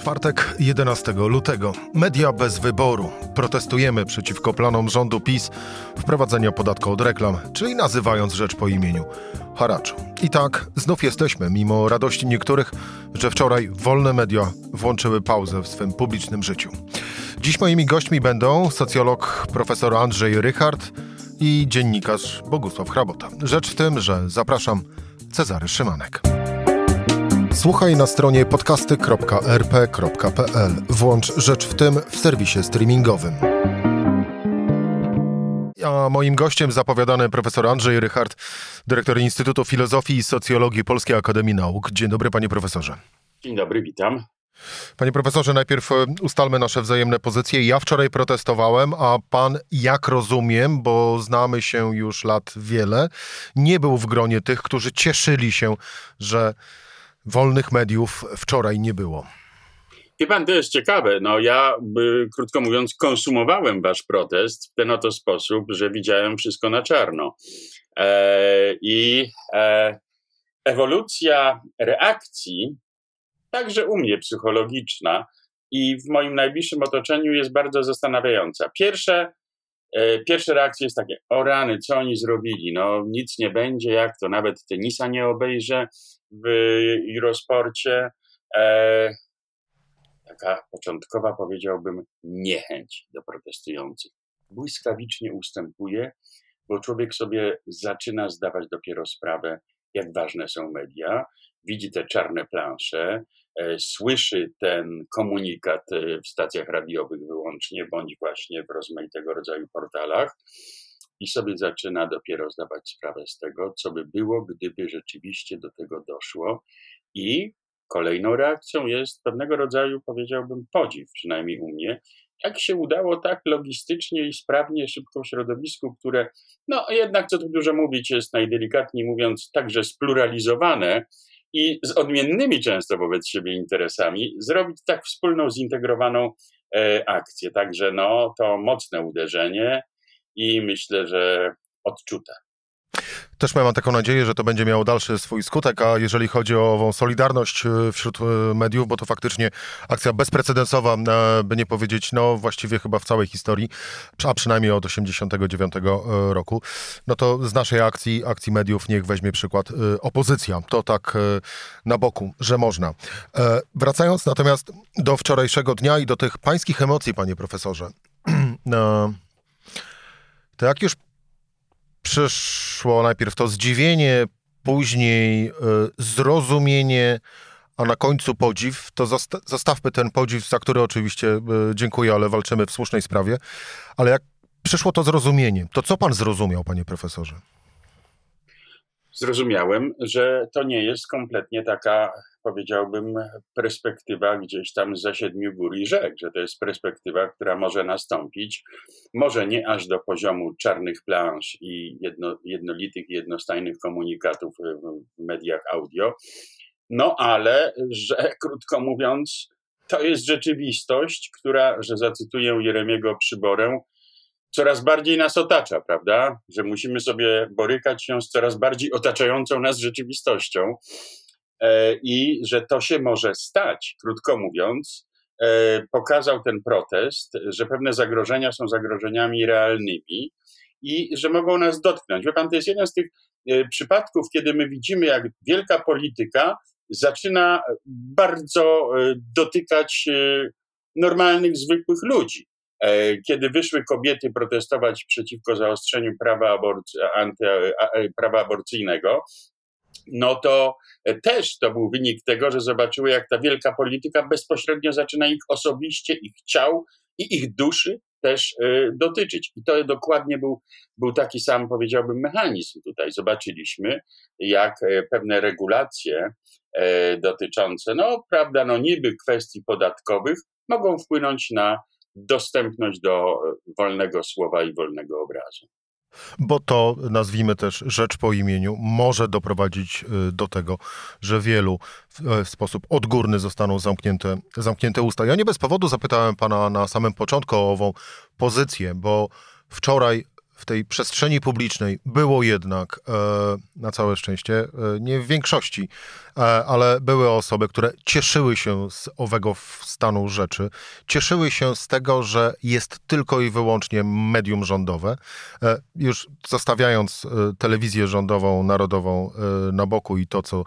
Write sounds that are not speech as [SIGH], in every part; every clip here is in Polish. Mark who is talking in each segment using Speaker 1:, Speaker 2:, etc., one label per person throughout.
Speaker 1: Czwartek 11 lutego. Media bez wyboru. Protestujemy przeciwko planom rządu PiS wprowadzenia podatku od reklam, czyli nazywając rzecz po imieniu haraczu. I tak, znów jesteśmy, mimo radości niektórych, że wczoraj wolne media włączyły pauzę w swym publicznym życiu. Dziś moimi gośćmi będą socjolog profesor Andrzej Rychard i dziennikarz Bogusław Hrabota. Rzecz w tym, że zapraszam Cezary Szymanek. Słuchaj na stronie podcasty.rp.pl. Włącz Rzecz w tym w serwisie streamingowym. A moim gościem zapowiadany profesor Andrzej Rychard, dyrektor Instytutu Filozofii i Socjologii Polskiej Akademii Nauk. Dzień dobry, panie profesorze.
Speaker 2: Dzień dobry, witam.
Speaker 1: Panie profesorze, najpierw e, ustalmy nasze wzajemne pozycje. Ja wczoraj protestowałem, a pan, jak rozumiem, bo znamy się już lat wiele, nie był w gronie tych, którzy cieszyli się, że wolnych mediów wczoraj nie było.
Speaker 2: Wie pan, to jest ciekawe. No ja, by, krótko mówiąc, konsumowałem wasz protest w ten oto sposób, że widziałem wszystko na czarno. E, I e, ewolucja reakcji, także u mnie psychologiczna i w moim najbliższym otoczeniu jest bardzo zastanawiająca. Pierwsze, e, pierwsze reakcje jest takie, o rany, co oni zrobili? No nic nie będzie, jak to nawet tenisa nie obejrzę w Eurosporcie. E, taka początkowa, powiedziałbym, niechęć do protestujących. Błyskawicznie ustępuje, bo człowiek sobie zaczyna zdawać dopiero sprawę, jak ważne są media, widzi te czarne plansze, słyszy ten komunikat e, w stacjach radiowych wyłącznie, bądź właśnie w rozmaitego rodzaju portalach i sobie zaczyna dopiero zdawać sprawę z tego, co by było, gdyby rzeczywiście do tego doszło. I kolejną reakcją jest pewnego rodzaju, powiedziałbym, podziw, przynajmniej u mnie, jak się udało tak logistycznie i sprawnie, szybko w środowisku, które, no jednak, co tu dużo mówić, jest najdelikatniej mówiąc, także spluralizowane i z odmiennymi często wobec siebie interesami, zrobić tak wspólną, zintegrowaną e, akcję. Także no, to mocne uderzenie i myślę, że odczute.
Speaker 1: Też mam taką nadzieję, że to będzie miało dalszy swój skutek, a jeżeli chodzi o ową solidarność e, wśród e, mediów, bo to faktycznie akcja bezprecedensowa, e, by nie powiedzieć, no właściwie chyba w całej historii, a przynajmniej od 89 roku, no to z naszej akcji, akcji mediów niech weźmie przykład opozycja. To tak na boku, że można. Wracając natomiast do wczorajszego dnia i do tych pańskich emocji, panie profesorze. [CLEARS THROAT] To jak już przyszło najpierw to zdziwienie, później y, zrozumienie, a na końcu podziw, to zostawmy ten podziw, za który oczywiście y, dziękuję, ale walczymy w słusznej sprawie. Ale jak przyszło to zrozumienie, to co pan zrozumiał, panie profesorze?
Speaker 2: Zrozumiałem, że to nie jest kompletnie taka powiedziałbym, perspektywa gdzieś tam za siedmiu gór i rzek, że to jest perspektywa, która może nastąpić, może nie aż do poziomu czarnych plansz i jedno, jednolitych, jednostajnych komunikatów w mediach audio, no ale, że krótko mówiąc, to jest rzeczywistość, która, że zacytuję Jeremiego Przyborę, coraz bardziej nas otacza, prawda? Że musimy sobie borykać się z coraz bardziej otaczającą nas rzeczywistością. E, i że to się może stać, krótko mówiąc, e, pokazał ten protest, że pewne zagrożenia są zagrożeniami realnymi i że mogą nas dotknąć. Wie pan, to jest jeden z tych e, przypadków, kiedy my widzimy, jak wielka polityka zaczyna bardzo dotykać normalnych, zwykłych ludzi. Kiedy wyszły kobiety protestować przeciwko zaostrzeniu prawa, aborcy, anty, prawa aborcyjnego, no to też to był wynik tego, że zobaczyły, jak ta wielka polityka bezpośrednio zaczyna ich osobiście, ich ciał i ich duszy też dotyczyć. I to dokładnie był, był taki sam, powiedziałbym, mechanizm tutaj. Zobaczyliśmy, jak e, pewne regulacje e, dotyczące, no prawda, no niby kwestii podatkowych mogą wpłynąć na dostępność do e, wolnego słowa i wolnego obrazu
Speaker 1: bo to, nazwijmy też rzecz po imieniu, może doprowadzić y, do tego, że wielu w sposób odgórny zostaną zamknięte, zamknięte usta. Ja nie bez powodu zapytałem pana na samym początku o ową pozycję, bo wczoraj w tej przestrzeni publicznej było jednak, e, na całe szczęście, e, nie w większości, e, ale były osoby, które cieszyły się z owego stanu rzeczy, cieszyły się z tego, że jest tylko i wyłącznie medium rządowe. Już zostawiając telewizję rządową, narodową na boku i to, co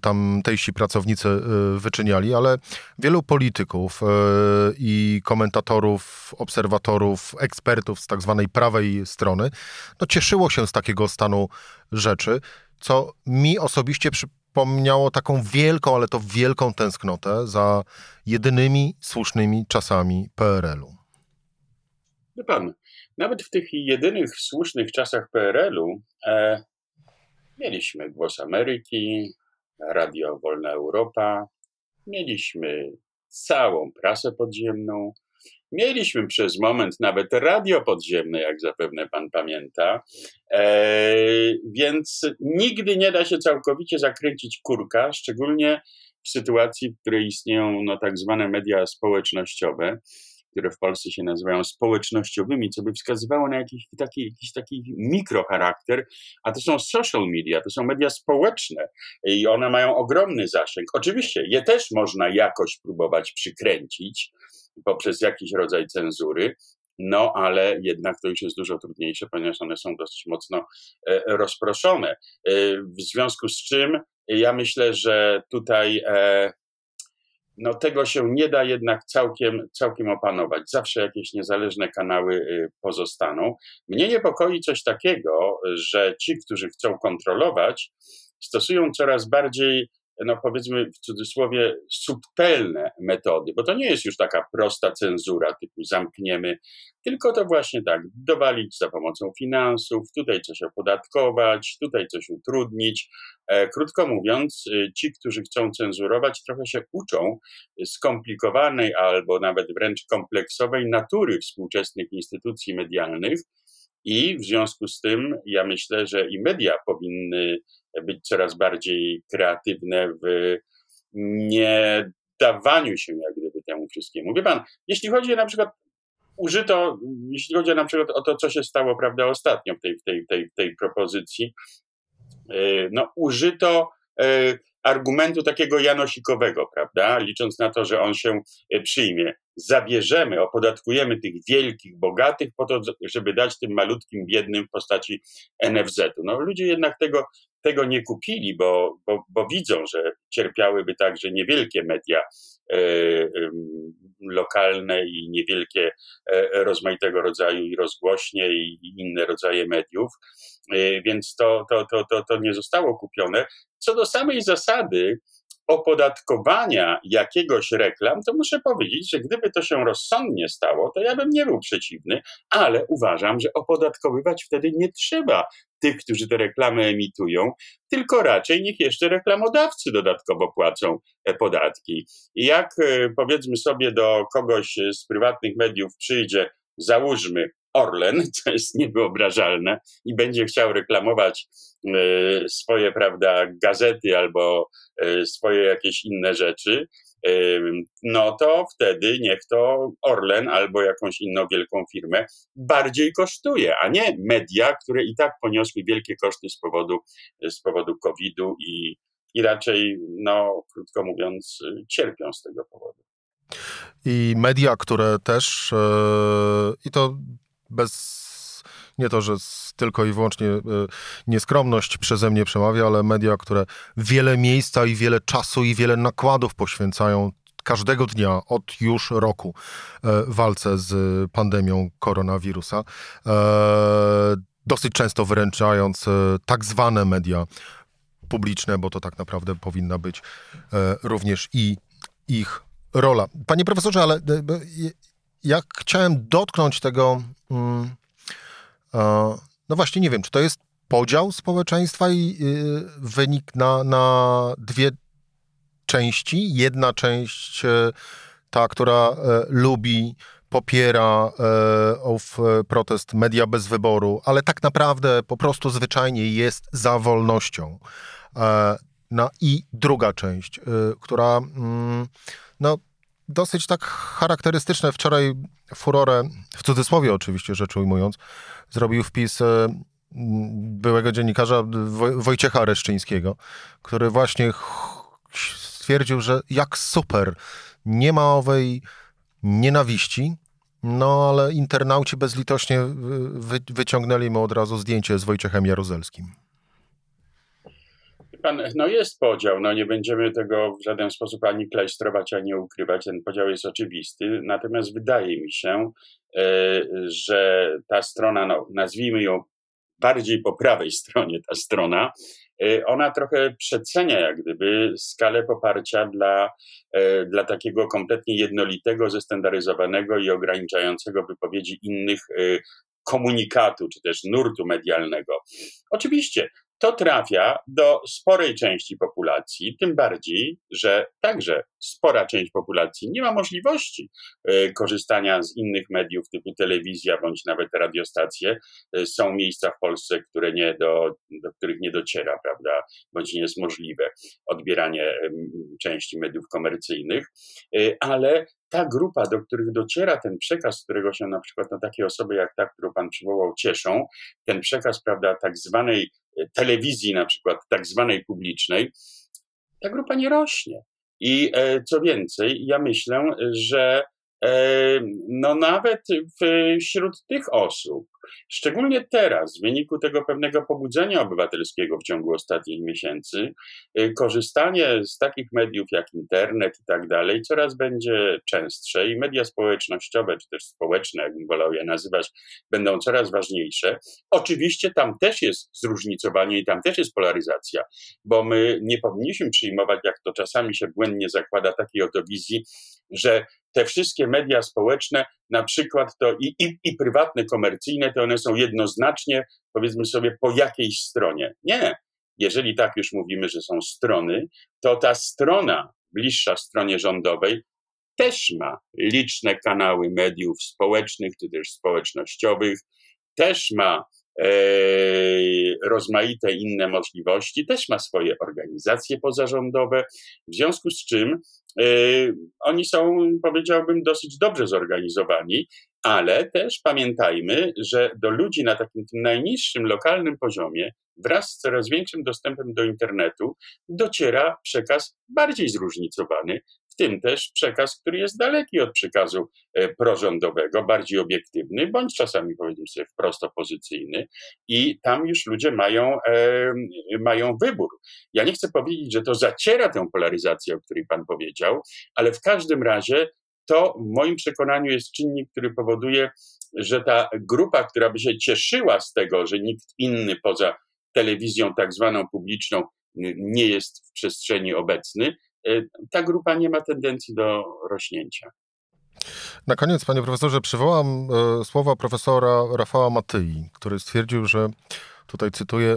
Speaker 1: tam tejsi pracownicy wyczyniali, ale wielu polityków i komentatorów, obserwatorów, ekspertów z tak zwanej prawej strony, no cieszyło się z takiego stanu rzeczy, co mi osobiście przypomniało taką wielką, ale to wielką tęsknotę za jedynymi słusznymi czasami PRL-u.
Speaker 2: Pan, nawet w tych jedynych słusznych czasach PRL-u e, mieliśmy Głos Ameryki, Radio Wolna Europa, mieliśmy całą prasę podziemną, Mieliśmy przez moment nawet radio podziemne, jak zapewne pan pamięta, e, więc nigdy nie da się całkowicie zakręcić kurka, szczególnie w sytuacji, w której istnieją no, tak zwane media społecznościowe, które w Polsce się nazywają społecznościowymi, co by wskazywało na jakiś taki, jakiś taki mikrocharakter, a to są social media, to są media społeczne i one mają ogromny zasięg. Oczywiście je też można jakoś próbować przykręcić, poprzez jakiś rodzaj cenzury. No, ale jednak to już jest dużo trudniejsze, ponieważ one są dosyć mocno e, rozproszone. E, w związku z czym ja myślę, że tutaj e, no, tego się nie da jednak całkiem, całkiem opanować. Zawsze jakieś niezależne kanały pozostaną. Mnie niepokoi coś takiego, że ci, którzy chcą kontrolować, stosują coraz bardziej no powiedzmy w cudzysłowie, subtelne metody, bo to nie jest już taka prosta cenzura typu zamkniemy, tylko to właśnie tak, dowalić za pomocą finansów, tutaj coś opodatkować, tutaj coś utrudnić. E, krótko mówiąc, e, ci, którzy chcą cenzurować, trochę się uczą skomplikowanej albo nawet wręcz kompleksowej natury współczesnych instytucji medialnych, i w związku z tym ja myślę, że i media powinny być coraz bardziej kreatywne w nie dawaniu się jak gdyby temu wszystkiemu. Wie pan, jeśli chodzi na przykład użyto, jeśli chodzi na przykład o to, co się stało, prawda, ostatnio w tej, tej, tej, tej propozycji, e, no użyto e, argumentu takiego janosikowego, prawda, licząc na to, że on się e, przyjmie. Zabierzemy, opodatkujemy tych wielkich, bogatych po to, żeby dać tym malutkim, biednym w postaci NFZ-u. No ludzie jednak tego tego nie kupili, bo, bo, bo widzą, że cierpiałyby także niewielkie media lokalne i niewielkie e, rozmaitego rodzaju i rozgłośnie i, i inne rodzaje mediów, e, więc to, to, to, to, to nie zostało kupione. Co do samej zasady, opodatkowania jakiegoś reklam, to muszę powiedzieć, że gdyby to się rozsądnie stało, to ja bym nie był przeciwny, ale uważam, że opodatkowywać wtedy nie trzeba tych, którzy te reklamy emitują, tylko raczej niech jeszcze reklamodawcy dodatkowo płacą e, podatki. I jak e, powiedzmy sobie do kogoś z prywatnych mediów przyjdzie, załóżmy Orlen, [LAUGHS] co jest niewyobrażalne, i będzie chciał reklamować e, swoje, prawda, gazety albo swoje jakieś inne rzeczy, no to wtedy niech to Orlen albo jakąś inną wielką firmę bardziej kosztuje, a nie media, które i tak poniosły wielkie koszty z powodu, z powodu COVID-u i, i raczej, no krótko mówiąc, cierpią z tego powodu.
Speaker 1: I media, które też, i to bez nie to, że tylko i wyłącznie e, nieskromność przeze mnie przemawia, ale media, które wiele miejsca i wiele czasu i wiele nakładów poświęcają każdego dnia od już roku e, walce z pandemią koronawirusa. E, dosyć często wyręczając tak zwane media publiczne, bo to tak naprawdę powinna być również i ich rola. Panie profesorze, ale ja chciałem dotknąć tego mm, no właśnie nie wiem, czy to jest podział społeczeństwa i y, wynik na, na dwie części. Jedna część, e, ta, która e, lubi, popiera e, ów protest media bez wyboru, ale tak naprawdę po prostu zwyczajnie jest za wolnością. No i druga część, która mm, no, dosyć tak charakterystyczne. Wczoraj furorę, w cudzysłowie oczywiście rzecz ujmując, zrobił wpis e, byłego dziennikarza Wojciecha Reszczyńskiego, który właśnie stwierdził, że jak super, nie ma owej nienawiści, no ale internauci bezlitośnie wy, wyciągnęli mu od razu zdjęcie z Wojciechem Jaruzelskim.
Speaker 2: Pan, no jest podział, no nie będziemy tego w żaden sposób ani klejstrować, ani ukrywać. Ten podział jest oczywisty. Natomiast wydaje mi się, e, że ta strona, no, nazwijmy ją bardziej po prawej [LAUGHS] stronie, ta strona, e, ona trochę przecenia jak gdyby skalę poparcia dla, e, dla takiego kompletnie jednolitego, zestandaryzowanego i ograniczającego wypowiedzi innych komunikatu, czy też nurtu medialnego. Oczywiście to trafia do sporej części populacji, tym bardziej, że także spora część populacji nie ma możliwości e, korzystania z innych mediów typu telewizja bądź nawet radiostacje. E, są miejsca w Polsce, które nie do, do których nie dociera, prawda, bądź nie jest możliwe odbieranie części mediów komercyjnych, e, ale ta grupa, do których dociera ten przekaz, którego się na przykład no, takie osoby jak ta, którą pan przywołał, cieszą, ten przekaz, prawda, tak zwanej e, telewizji, na przykład tak zwanej publicznej, ta grupa nie rośnie. I e, co więcej, ja myślę, że no nawet wśród tych osób, Szczególnie teraz, w wyniku tego pewnego pobudzenia obywatelskiego w ciągu ostatnich miesięcy, y, korzystanie z takich mediów jak internet i tak dalej coraz będzie częstsze i media społecznościowe, czy też społeczne, jakbym wolał je nazywać, będą coraz ważniejsze. Oczywiście tam też jest zróżnicowanie i tam też jest polaryzacja, bo my nie powinniśmy przyjmować, jak to czasami się błędnie zakłada, takiej oto wizji, że te wszystkie media społeczne, na przykład to i, i, i prywatne, komercyjne, to one są jednoznacznie, powiedzmy sobie, po jakiejś stronie. Nie. Jeżeli tak już mówimy, że są strony, to ta strona bliższa stronie rządowej też ma liczne kanały mediów społecznych czy też społecznościowych, też ma rozmaite inne możliwości, też ma swoje organizacje pozarządowe, w związku z czym Y, oni są, powiedziałbym, dosyć dobrze zorganizowani, ale też pamiętajmy, że do ludzi na takim najniższym lokalnym poziomie, wraz z coraz większym dostępem do internetu, dociera przekaz bardziej zróżnicowany, tym też przekaz, który jest daleki od przekazu e, prorządowego, bardziej obiektywny, bądź czasami powiedzmy sobie wprost opozycyjny i tam już ludzie mają, e, mają wybór. Ja nie chcę powiedzieć, że to zaciera tę polaryzację, o której pan powiedział, ale w każdym razie to w moim przekonaniu jest czynnik, który powoduje, że ta grupa, która by się cieszyła z tego, że nikt inny poza telewizją tak zwaną publiczną nie jest w przestrzeni obecny, ta grupa nie ma tendencji do rośnięcia.
Speaker 1: Na koniec, panie profesorze, przywołam e, słowa profesora Rafała Matyi, który stwierdził, że tutaj cytuję: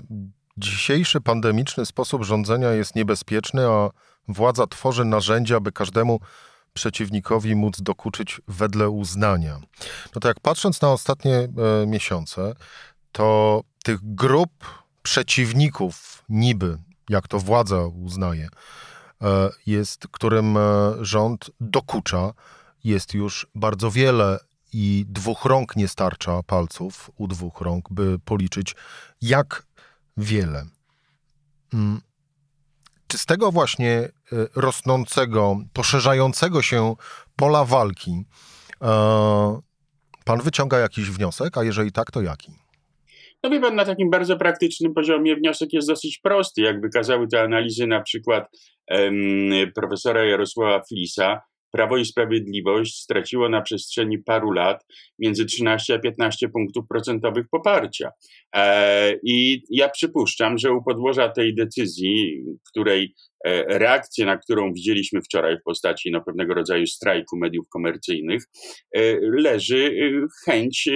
Speaker 1: Dzisiejszy pandemiczny sposób rządzenia jest niebezpieczny, a władza tworzy narzędzia, by każdemu przeciwnikowi móc dokuczyć wedle uznania. No to jak patrząc na ostatnie e, miesiące, to tych grup przeciwników niby, jak to władza uznaje, jest, którym e, rząd dokucza, jest już bardzo wiele i dwóch rąk nie starcza palców u dwóch rąk, by policzyć, jak wiele. Mm. Czy z tego właśnie e, rosnącego, poszerzającego się pola walki pan wyciąga jakiś wniosek, a jeżeli tak, to jaki?
Speaker 2: No wie pan, na takim bardzo praktycznym poziomie wniosek jest dosyć prosty. Jak wykazały te analizy na przykład profesora Jarosława Flisa, Prawo i Sprawiedliwość straciło na przestrzeni paru lat między 13 a 15 punktów procentowych poparcia. E, I ja przypuszczam, że u podłoża tej decyzji, której e, reakcję, na którą widzieliśmy wczoraj w postaci no, pewnego rodzaju strajku mediów komercyjnych, e, leży chęć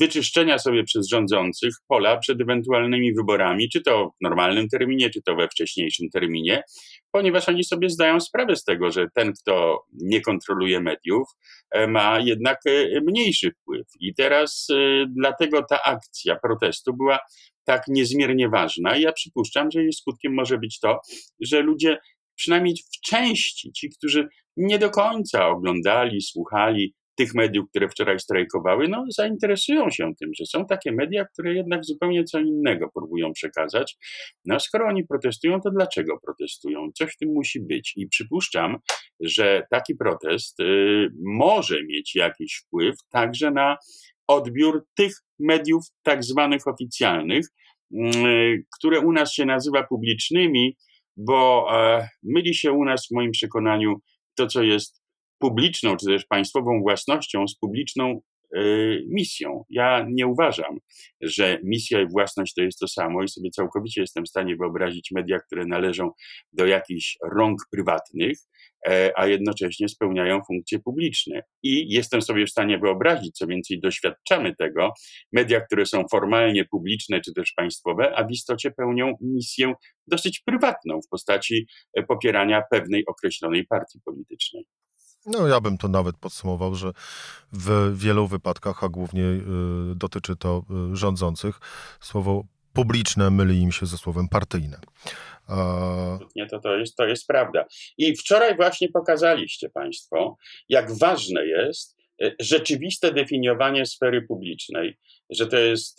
Speaker 2: wyczyszczenia sobie przez rządzących pola przed ewentualnymi wyborami, czy to w normalnym terminie, czy to we wcześniejszym terminie, ponieważ oni sobie zdają sprawę z tego, że ten, kto nie kontroluje mediów, ma jednak mniejszy wpływ. I teraz dlatego ta akcja protestu była tak niezmiernie ważna. Ja przypuszczam, że jej skutkiem może być to, że ludzie przynajmniej w części ci, którzy nie do końca oglądali, słuchali tych mediów, które wczoraj strajkowały, no, zainteresują się tym, że są takie media, które jednak zupełnie co innego próbują przekazać. No, skoro oni protestują, to dlaczego protestują? Coś w tym musi być. I przypuszczam, że taki protest y, może mieć jakiś wpływ także na odbiór tych mediów tak zwanych oficjalnych, y, które u nas się nazywa publicznymi, bo e, myli się u nas w moim przekonaniu to, co jest publiczną czy też państwową własnością z publiczną y, misją. Ja nie uważam, że misja i własność to jest to samo i sobie całkowicie jestem w stanie wyobrazić media, które należą do jakichś rąk prywatnych, e, a jednocześnie spełniają funkcje publiczne. I jestem sobie w stanie wyobrazić, co więcej, doświadczamy tego, media, które są formalnie publiczne czy też państwowe, a w istocie pełnią misję dosyć prywatną w postaci e, popierania pewnej określonej partii politycznej.
Speaker 1: No, ja bym to nawet podsumował, że w wielu wypadkach, a głównie y, dotyczy to y, rządzących, słowo publiczne myli im się ze słowem partyjne.
Speaker 2: Nie, to, to, jest, to jest prawda. I wczoraj właśnie pokazaliście Państwo, jak ważne jest y, rzeczywiste definiowanie sfery publicznej, że to jest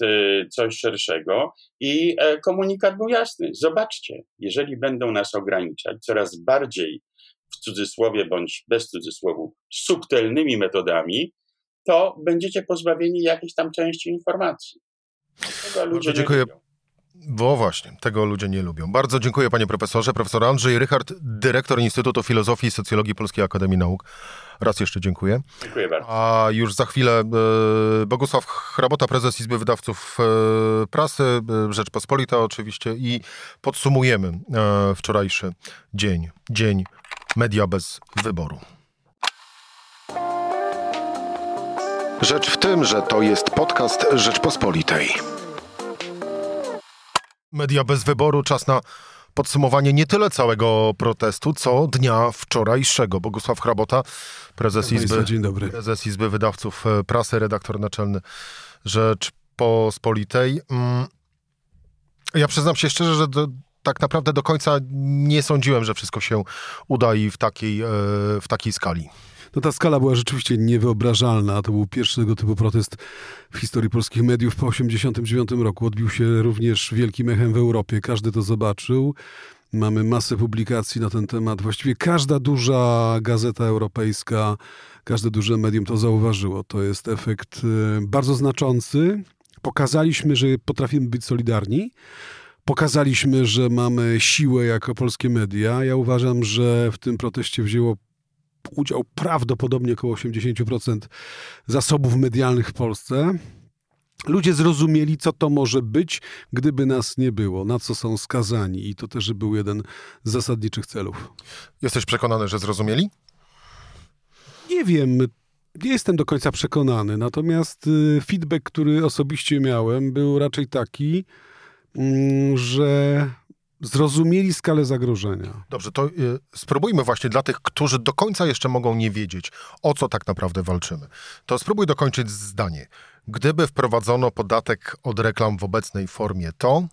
Speaker 2: coś szerszego i e, komunikat był jasny. Zobaczcie, jeżeli będą nas ograniczać coraz bardziej w cudzysłowie bądź bez cudzysłowu, subtelnymi metodami, to będziecie pozbawieni jakiejś tam części informacji.
Speaker 1: Tego ludzie dziękuję. Bo właśnie, tego ludzie nie lubią. Bardzo dziękuję panie profesorze. Profesor Andrzej Rychard, dyrektor Instytutu Filozofii i Socjologii Polskiej Akademii Nauk. Raz jeszcze dziękuję.
Speaker 2: Dziękuję bardzo.
Speaker 1: A już za chwilę e, Bogusław Hrabota, prezes Izby Wydawców e, Prasy, e, Rzeczpospolita oczywiście i podsumujemy wczorajszy dzień. Dzień Media bez wyboru. Rzecz w tym, że to jest podcast Rzeczpospolitej. Media bez wyboru, czas na podsumowanie nie tyle całego protestu, co dnia wczorajszego. Bogusław Hrabota, prezes Izby,
Speaker 3: Dzień dobry.
Speaker 1: prezes Izby Wydawców e, Prasy, redaktor naczelny Rzeczpospolitej. Mm, ja przyznam się szczerze, że do, tak naprawdę do końca nie sądziłem, że wszystko się uda i w takiej, e, w takiej skali.
Speaker 3: No ta skala była rzeczywiście niewyobrażalna. To był pierwszy tego typu protest w historii polskich mediów po 1989 roku. Odbił się również wielkim echem w Europie. Każdy to zobaczył. Mamy masę publikacji na ten temat. Właściwie każda duża gazeta europejska, każde duże medium to zauważyło. To jest efekt e, bardzo znaczący. Pokazaliśmy, że potrafimy być solidarni. Pokazaliśmy, że mamy siłę jako polskie media. Ja uważam, że w tym proteście wzięło udział prawdopodobnie około 80% zasobów medialnych w Polsce. Ludzie zrozumieli, co to może być, gdyby nas nie było, na co są skazani, i to też był jeden z zasadniczych celów.
Speaker 1: Jesteś przekonany, że zrozumieli?
Speaker 3: Nie wiem. Nie jestem do końca przekonany, natomiast y, feedback, który osobiście miałem, był raczej taki, że zrozumieli skalę zagrożenia.
Speaker 1: Dobrze, to y, spróbujmy właśnie dla tych, którzy do końca jeszcze mogą nie wiedzieć, o co tak naprawdę walczymy. To spróbuj dokończyć zdanie. Gdyby wprowadzono podatek od reklam w obecnej formie, to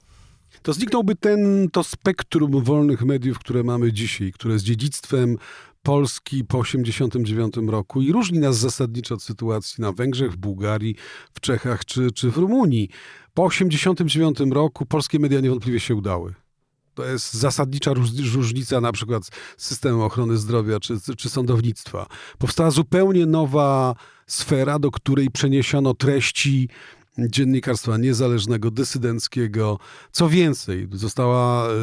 Speaker 3: to zniknąłby ten, to spektrum wolnych mediów, które mamy dzisiaj, które jest dziedzictwem Polski po 1989 roku i różni nas zasadniczo od sytuacji na Węgrzech, w Bułgarii, w Czechach czy, czy w Rumunii. Po 1989 roku polskie media niewątpliwie się udały. To jest zasadnicza różnica na przykład z systemem ochrony zdrowia czy, czy sądownictwa. Powstała zupełnie nowa sfera, do której przeniesiono treści dziennikarstwa niezależnego, dysydenckiego. Co więcej, została y,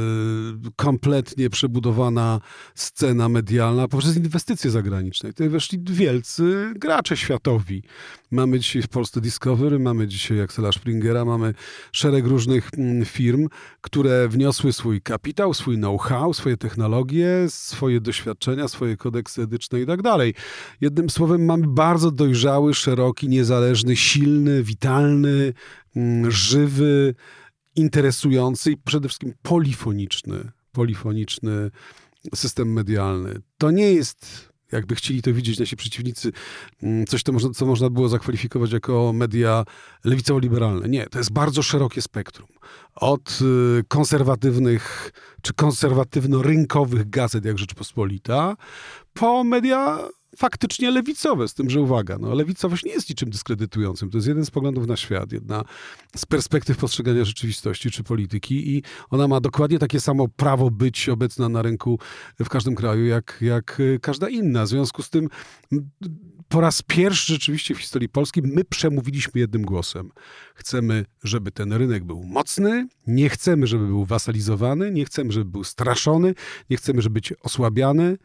Speaker 3: kompletnie przebudowana scena medialna poprzez inwestycje zagraniczne. Tutaj weszli wielcy gracze światowi. Mamy dzisiaj w Polsce Discovery, mamy dzisiaj Axela Springera, mamy szereg różnych mm, firm, które wniosły swój kapitał, swój know-how, swoje technologie, swoje doświadczenia, swoje kodeksy etyczne i tak dalej. Jednym słowem mamy bardzo dojrzały, szeroki, niezależny, silny, witalny, mm, żywy, interesujący i przede wszystkim polifoniczny, polifoniczny system medialny. To nie jest jakby chcieli to widzieć nasi przeciwnicy, mm, coś, to co można było zakwalifikować jako media lewicowo-liberalne. Nie, to jest bardzo szerokie spektrum. Od y, konserwatywnych czy konserwatywno-rynkowych gazet jak Rzeczpospolita, po media faktycznie lewicowe, z tym, że uwaga, no, lewicowość nie jest niczym dyskredytującym. To jest jeden z poglądów na świat, jedna z perspektyw postrzegania rzeczywistości czy polityki i ona ma dokładnie takie samo prawo być obecna na rynku w każdym kraju, jak, jak y, każda inna. W związku z tym po raz pierwszy rzeczywiście w historii Polski my przemówiliśmy jednym głosem. Chcemy, żeby ten rynek był mocny, nie chcemy, żeby był wasalizowany, nie chcemy, żeby był straszony, nie chcemy, żeby być osłabiany.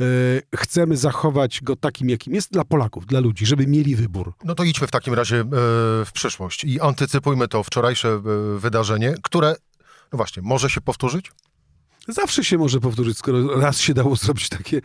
Speaker 3: E, chcemy zachować go takim, jakim jest dla Polaków, dla ludzi, żeby mieli wybór.
Speaker 1: No to idźmy w takim razie e, w przyszłość i antycypujmy to wczorajsze e, wydarzenie, które, no właśnie, może się powtórzyć?
Speaker 3: Zawsze się może powtórzyć, skoro raz się dało zrobić takie,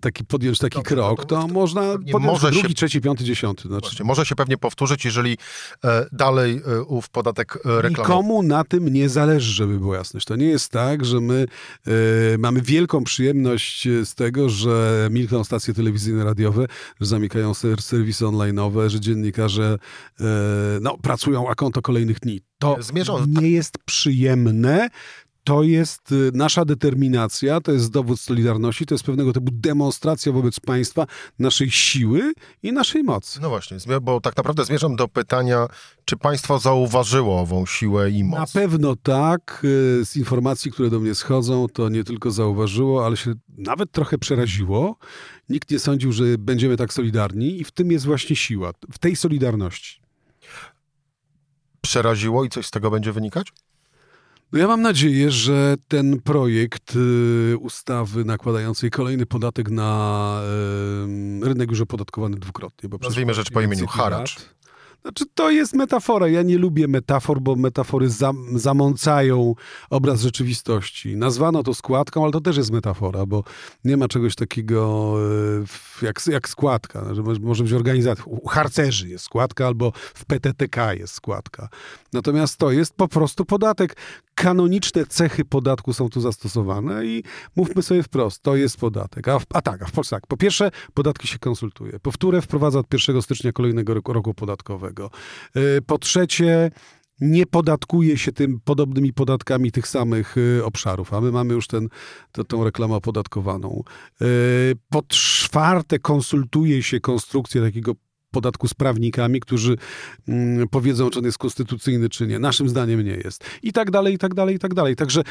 Speaker 3: taki, podjąć taki Dobrze, krok, to, to można podjąć może drugi, się, trzeci, piąty, dziesiąty.
Speaker 1: Znaczy. Właśnie, może się pewnie powtórzyć, jeżeli e, dalej e, ów podatek e, reklamowy...
Speaker 3: Nikomu na tym nie zależy, żeby była jasność. To nie jest tak, że my e, mamy wielką przyjemność z tego, że milkną stacje telewizyjne, radiowe, że zamykają ser, serwisy online'owe, że dziennikarze e, no, pracują a konto kolejnych dni. To Zmierzą... nie jest przyjemne, to jest y, nasza determinacja, to jest dowód solidarności, to jest pewnego typu demonstracja wobec państwa naszej siły i naszej mocy.
Speaker 1: No właśnie, bo tak naprawdę zmierzam do pytania, czy państwo zauważyło ową siłę i moc?
Speaker 3: Na pewno tak. Y, z informacji, które do mnie schodzą, to nie tylko zauważyło, ale się nawet trochę przeraziło. Nikt nie sądził, że będziemy tak solidarni i w tym jest właśnie siła, w tej solidarności.
Speaker 1: Przeraziło i coś z tego będzie wynikać?
Speaker 3: No ja mam nadzieję, że ten projekt y, ustawy nakładającej kolejny podatek na rynek już opodatkowany dwukrotnie.
Speaker 1: Bo Nazwijmy rzecz po imieniu haracz.
Speaker 3: Znaczy, to jest metafora. Ja nie lubię metafor, bo metafory zam, zamącają obraz rzeczywistości. Nazwano to składką, ale to też jest metafora, bo nie ma czegoś takiego e, jak, jak składka. Że może być organizacja. U harcerzy jest składka, albo w PTTK jest składka. Natomiast to jest po prostu podatek. Kanoniczne cechy podatku są tu zastosowane i mówmy sobie wprost, to jest podatek. A, w, a tak, a w Polsce tak. Po pierwsze, podatki się konsultuje. Po wtóre, wprowadza od 1 stycznia kolejnego roku, roku podatkowego. Y, po trzecie, nie podatkuje się tym podobnymi podatkami tych samych y, obszarów, a my mamy już ten, to, tą reklamę opodatkowaną. Y, po czwarte, konsultuje się konstrukcję takiego podatku z prawnikami, którzy mm, powiedzą, czy on jest konstytucyjny, czy nie. Naszym zdaniem nie jest. I tak dalej, i tak dalej, i tak dalej. Także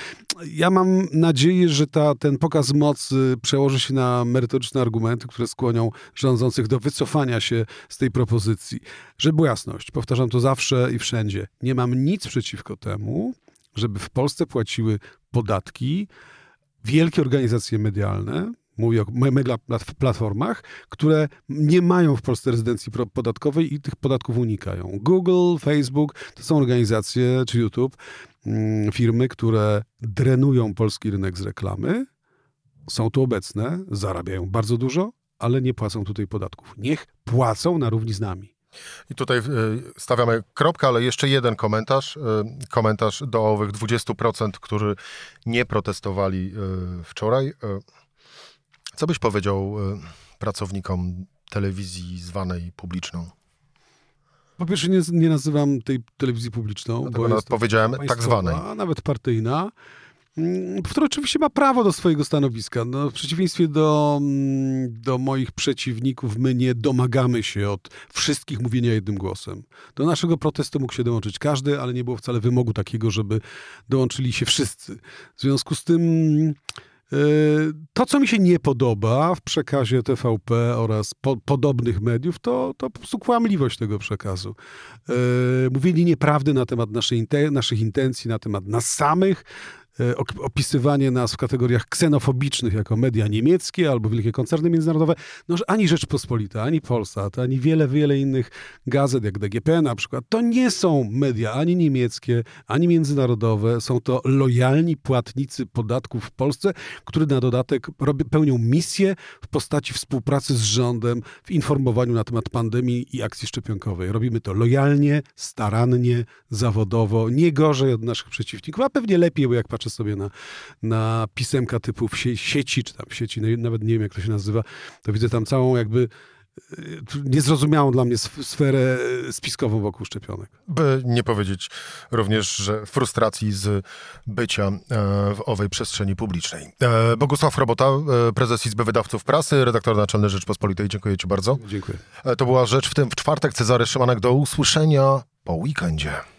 Speaker 3: ja mam nadzieję, że ta, ten pokaz mocy przełoży się na merytoryczne argumenty, które skłonią rządzących do wycofania się z tej propozycji. Żeby była jasność, powtarzam to zawsze i wszędzie. Nie mam nic przeciwko temu, żeby w Polsce płaciły podatki wielkie organizacje medialne, Mówię o mega platformach, które nie mają w Polsce rezydencji podatkowej i tych podatków unikają. Google, Facebook to są organizacje, czy YouTube, mm, firmy, które drenują polski rynek z reklamy. Są tu obecne, zarabiają bardzo dużo, ale nie płacą tutaj podatków. Niech płacą na równi z nami.
Speaker 1: I tutaj y, stawiamy kropkę, ale jeszcze jeden komentarz. Y, komentarz do owych 20%, którzy nie protestowali y, wczoraj. Co byś powiedział e, pracownikom telewizji zwanej publiczną?
Speaker 3: Po pierwsze, nie, nie nazywam tej telewizji publiczną.
Speaker 1: Dlatego bo nawet powiedziałem tak zwanej.
Speaker 3: A nawet partyjna mm, która oczywiście ma prawo do swojego stanowiska. No, w przeciwieństwie do, mm, do moich przeciwników, my nie domagamy się od wszystkich mówienia jednym głosem. Do naszego protestu mógł się dołączyć każdy, ale nie było wcale wymogu takiego, żeby dołączyli się wszyscy. W związku z tym to, co mi się nie podoba w przekazie TVP oraz po, podobnych mediów, to, to po prostu kłamliwość tego przekazu. E, mówienie nieprawdy na temat naszej, naszych intencji, na temat nas samych, opisywanie nas w kategoriach ksenofobicznych jako media niemieckie albo wielkie koncerny międzynarodowe, no, ani Rzeczpospolita, ani Polsat, ani wiele, wiele innych gazet, jak DGP na przykład, to nie są media ani niemieckie, ani międzynarodowe. Są to lojalni płatnicy podatków w Polsce, którzy na dodatek robią, pełnią misję w postaci współpracy z rządem w informowaniu na temat pandemii i akcji szczepionkowej. Robimy to lojalnie, starannie, zawodowo, nie gorzej od naszych przeciwników, a pewnie lepiej, bo jak patrzę patrzę sobie na, na pisemka typu sieci, czy tam w sieci, nawet nie wiem jak to się nazywa, to widzę tam całą jakby niezrozumiałą dla mnie sferę spiskową wokół szczepionek.
Speaker 1: By nie powiedzieć również, że frustracji z bycia e, w owej przestrzeni publicznej. E, Bogusław Robota, e, prezes Izby Wydawców Prasy, redaktor naczelny Rzeczpospolitej. Dziękuję Ci bardzo.
Speaker 3: Dziękuję.
Speaker 1: To była rzecz w tym w czwartek. Cezary Szymanek. Do usłyszenia po weekendzie.